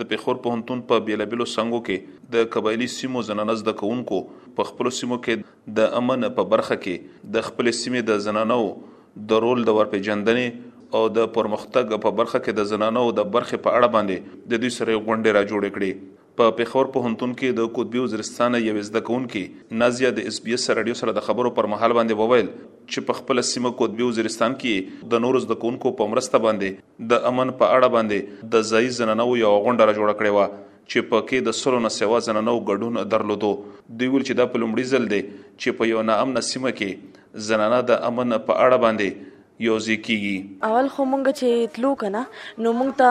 د پېښور پوهنتون په بېلابېلو څنګو کې د قبایلي سیمو زنانه زده کوونکو په خپلو سیمو کې د امن په برخه کې د خپلې سیمې د زنانو د رول د ورپېژندنې او د پرمختګ په برخه کې د زنانو د برخې په اړه باندې د دوی سره غونډې راجوړې کړې. په پېښور پوهنتون کې د قطبي وزیرستان یوې زده کوونکې نازیه د اس بي اس راډیو سره د خبرو پر مهال باندې وویل، چې په خپله سیمه قطبي وزیرستان کې یې د نورو زده کوونکو په مرسته باندې د امن په اړه باندې د ځايي زنانو یوه غونډه را جوړه کړې وه چې په کې د سلو نه سوا زنانو ګډون درلودو دوی ویل چې دا په لومړي ځل دی چې په یو ناامنه سیمه کې زنانه د امن په اړه باندې یو ځای کیږي اول خو مونږ چې تلو کنه نو مونږ ته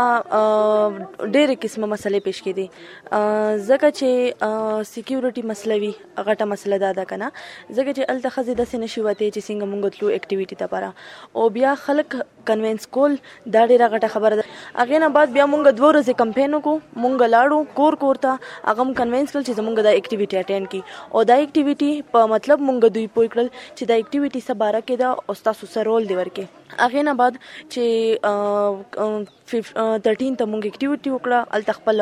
ډېرې قسمه مسلې پیش کېدي ځکه چې سکیورټي مسله وي غټه مسله دا ده کنه ځکه چې الته خزه داسې نشي وته چې څنګه مونږ تلو اکټیویټي ته پره او بیا خلک کنوینس کول دا ډیره غټه خبره ده هغه نه بعد بیا مونږ دوه ورځې کمپاین وکړو مونږ لاړو کور کور ته هغه کنوینس کړل چې زمونږ دا اکټیویټي اټینډ کی او دا اکټیویټي په مطلب مونږ دوی پوی کړل چې دا اکټیویټي سباره کې ده او تاسو سره رول دی ورکه هغه نه بعد چې فیف ترټین ته مونږ اکټیویټي وکړه الته خپل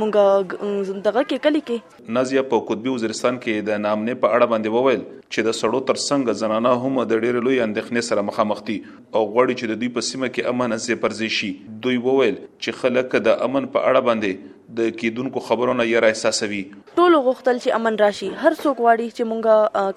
مونږ دغه کې کلی کې نازیه په قطبي وزیرستان کې د نامنې په اړه باندې وویل چې د سړو ترڅنګ زنانه هم د ډېرې لوی اندېښنې سره مخامخ دي او غواړي چې د دوی په سیمه کې امن زې پرځې شي دوی وویل چې خلک د امن په اړه باندې د کیدونکو خبرو نه یره احساسوي. ټولو غوښتل چې امن راشي، هر څوک غواړي چې موږ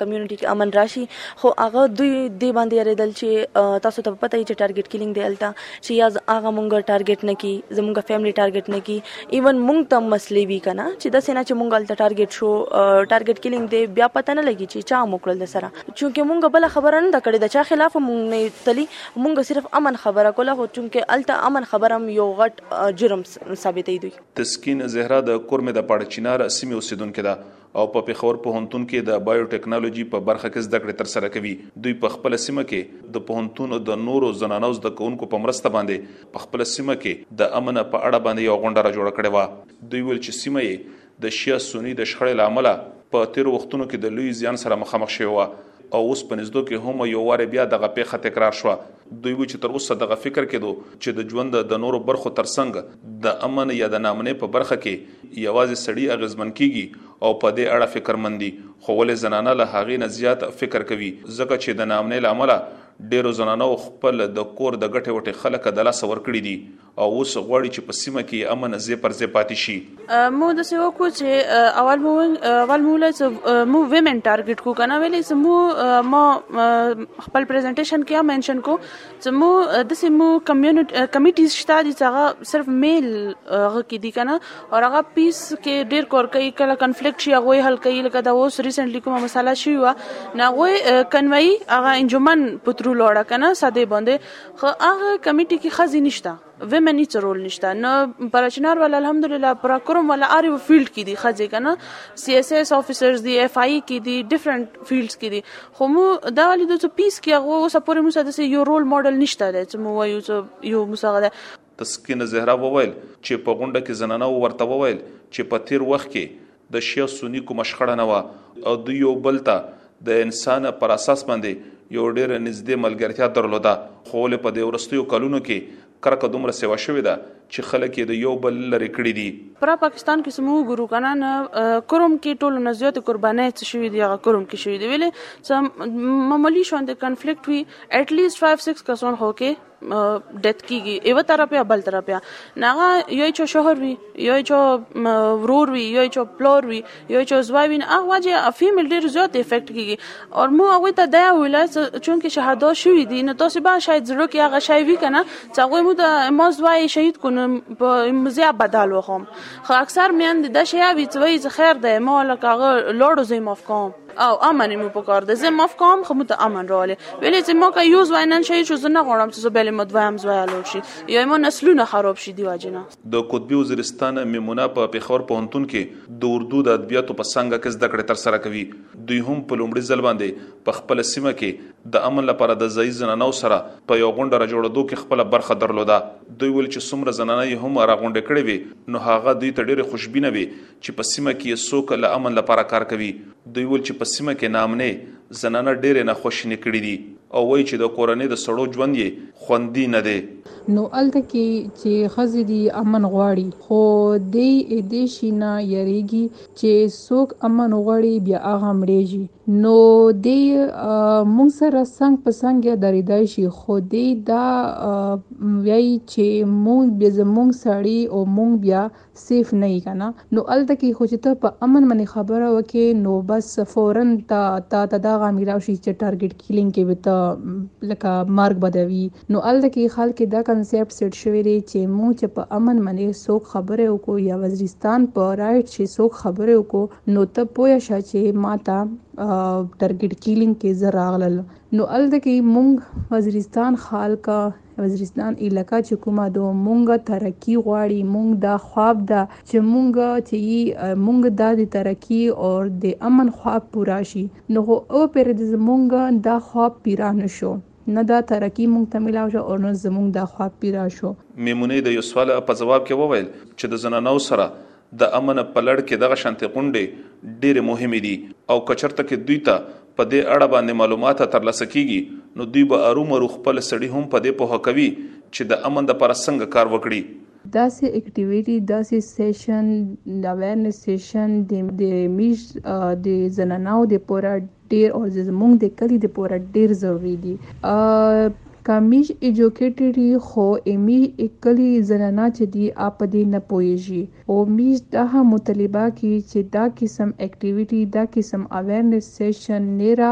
کمیونټي کې امن راشي خو هغه دوی دې باندې یریدل چې تاسو ته پته یې چې ټارګټ کیلینګ دی هلته چې یا هغه موږ ټارګټ نه کی زموږ فیملی ټارګټ نه کی ایون موږ ته مسلې وی کنه چې داسې نه چې موږ هلته ټارګټ شو ټارګټ کیلینګ دی بیا پته نه لګي چې چا موکړل د سره چونکه موږ بل خبره نه کړې د چا خلاف موږ نه تلی موږ صرف امن خبره کوله خو چونکه هلته امن خبره یو غټ جرم ثابتوي دوی. تسکین زهرا د کورمې د پاړه چنار سیمې اوسېدونکې ده او په پېښور پوهنتون کې د بایو ټکنالوژي په برخه کې زده کړې ترسره کوي. دوی په خپله سیمه کې د پوهنتون د نورو زنانو زده کوونکو په مرسته باندې په خپله سیمه کې د امن په اړه باندې یوه غونډه راجوړه کړې وه. دوی وویل چې سیمه یې د شیعه سني د شخړې له امله په تېرو وختونو کې د لوی زیان سره مخامخ شوې وه او اوس په نږدو کې هم یو وارې بیا دغه پېښه تکرار شوه. دوی وي چې تر اوسه دغه فکر کېدو چې د ژوند د نورو برخو تر څنګ د امن یا د ناامنۍ په برخه کې یوازې سړي اغېزمن کېږي او په دې اړه فکرمند دي خو ولې زنانه له هغې نه زیات فکر کوي ځکه چې د ناامنۍ له امله ډېرو زنانو خپل د کور د ګټې وټې خلک د لاسه ورکړي دي. او اوس غواړي چې په سیمه کې امن ځې پر ځې پاتې شي مو د سیو کو چې اول مو اول مو له مو ویمن ټارګټ کو کنه ویلې چې مو ما خپل پریزنټیشن کې هم منشن کو چې مو د سیمو کمیونټي کمیټیز شته دي چې هغه صرف میل غ کې دي کنه او هغه پیس کې ډیر کور کوي کله کنفلیکټ شي هغه حل کوي لکه دا اوس ریسنټلی کومه مسله شي و نه غوي کنوي هغه انجمن پترو لوړه کنه ساده باندې خو هغه کمیټی کی ښځی نشته ویمن هیڅ رول نشته نه پرچنار والا الحمدلله پراکروم والا ار یو فیلډ کی دی ښځی کنه سی اس ایس افیسرز دی اف آی کی دی ډیفرنٹ فیلډز کی دی خو مو دا ولی د څه پیس کی هغه اوس پورې مو ساده یو رول ماډل نشته دی چې مو وایو چې یو مسغه ده تسکین زهرا وویل چې په غونډه کې زنانه و ورته وویل چې په تیر وخت کې د شیعه سنی کومه شخړه نه وه او دوی یو بل ته د انسان پر اساس باندې یو ډېر نږدې ملګرتیا درلوده خو له په دې ورستیو کلونو کې کرکه دومره سیوا شوې ده چې خلک یې د یو بل لرې کړي دي پر پاکستان کې سمو ګورو کنه نه کوم کې ټول نه زیات قرباني څه شوې دي هغه کوم کې شوې دي ویلې سم معمولی شوند کنفلیکټ وی اټ لیست 5 6 کسان هو کې ډیت کیږي یو طرف یا بل طرف یا ناغه یو چا شوهر وي یو چا ورور وي یو چا پلور وي یو چا زوی وي هغه وجه فیمیل ډیر زیات افیکټ کیږي او مو هغه ته دا ویل چونکه شهدا شوې دي نو تاسو به شاید زړه کې هغه شی وی کنه چې هغه مو د مو زوی شهید کو نو مزیا بدل وخم خو اکثر میند د شی وی چې خیر ده مو لکه لوړو زې مفکوم او امن مو پکار ده زه ماف کوم خو مو ته امن راولې ویلې چې ما که یو ځوای نن شي چې زه نه غواړم چې زه بل مو دویم ځوای لور شي یا مو نسلونه خراب شي دی واجنه د قطبي وزیرستان میمونه په پېښور پوهنتون کې د اردو د ادبیاتو په څانګه کې زده کړې ترسره کوي. دوی هم په لومړي ځل باندې په خپله سیمه کې د امن لپاره د ځايي زنانو سره په یوه غونډه راجوړېدو کې خپله برخه درلوده. دوی ویل چې څومره زنانه یې هم راغونډې کړې وې نو هغه دوی ته ډېرې خوشبینه وې چې په سیمه کې یې څوک له امن لپاره کار کوي. دوی وویل چې په سیمه کې ناامنۍ زنانه ډېرې ناخواشینې کړې دي او وايي چې د کورنۍ د سړو ژوند یې خوندي نه دی. نو هلته کې چې ښځې دي امن غواړي، خو دی یې دې شي نه یریږي چې څوک امن وغواړي بیا هغه مړیږي. نو دی موږ سره څنګ په څنګ دریدای شي، خو دی دا وایي چې موږ بیا زموږ سړي او موږ بیا. سیف نه یی کنه نو هلته کی خو چی ته په امن باندی خبره وکی نو بس فورا ته تا ته دا غامی راشی چی ټارګیټ کیلینګ کی به ته لکه مرګ به د وی نو هلته کی خلک دا کنسیپټ سیټ شوی دی چی مونږ چی په امن باندی څوک خبره وکړو یا وزریستان په رایټ چی څوک خبره وکړو نو ته پوه شه چی ماته ټارګیټ کیلینګ کی زر راغلل نو هلته کی مونږ وزریستان خالک وزیرستان علاقه چې کومه ده مونږ ترقي غواړي مونږ دا خواب ده چې مونږ چې یي مونږ دا د ترقي او د امن خواب پورا شي نو خو او پر د زمونږ دا خواب پیرا نشو نه دا ترقي مونږ ته ملاو شو او نه زمونږ دا خواب پیرا شو. میمونې د یو سوال په ځواب کې وویل چې د زنانو سره د امن په لړ کې دغه شانتې غونډې ډېرې مهمې دي او که چرته کې دوی ته په دې اړه باندې معلومات تر لاسه کېږي نو دوی به ارو مرو خپل سړي هم په دې پوهه کوي چې د امن لپاره څنګه کار وکړي. داسې اکټیویټي، داسې سیشن، د اویرنس سیشن، د میشت د زناناو د پاره ډیر او زمونږ د کلی د پوره ډیر ضروري دي کمیج ایجوکیټډ یي خو امی کلی زنانا چې دي اپ په دې نه پوهیږي او میج دا هم مطالبه کی چې دا قسم اکټیویټي دا قسم اویرنس سیشن نیره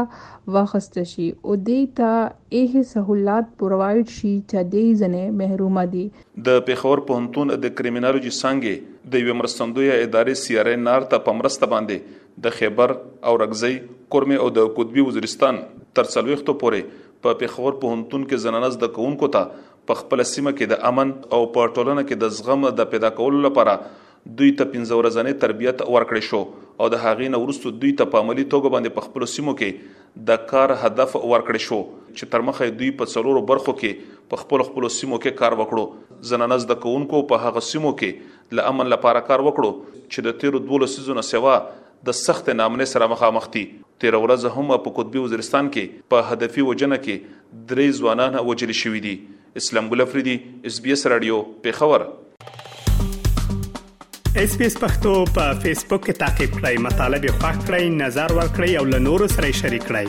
واخست شي او دی ته هغه سهولات پرووایډ شي چه دی ځنه محرومه دي. د پېښور پوهنتون د کریمینالوجي څانګې د یوې مرستندویه ادارې سي ار اېن ار ته په مرسته باندې د خېبر، اورکزۍ، کورمې او د قطبي وزیرستان تر څلوېښتو پورې په پېښور پوهنتون کې زنانه زده کوونکو ته په خپله سیمه کې د امن او په ټولنه کې د زغم د پیدا کولو لپاره دوی ته پنځه ورځنی تربیت ورکړې شو او د هغې نه وروسته دوی ته په عملي توګه باندې په خپلو سیمو کې د کار هدف ورکړې شو چې تر مخه یې دوی په څلورو برخو کې په خپلو خپلو سیمو کې کار وکړو زنانه زده کوونکو په هغه سیمو کې له امن لپاره کار وکړو چې د تیرو دوو لسیزو نه سوا د سختې ناامنۍ سره مخامخ دي. تیره ورځ هم په قطبي وزیرستان کې په هدفي وژنه کې درې ځوانان وژل شوي دي. اسلام ګل افریدي، اس بي اس راډیو، پېښور. اس بي اس پختو په فیسبوک کې تا کې پلی مطلب یو فاک کړئ نظر ور کړئ او له نورو سره شریک کړئ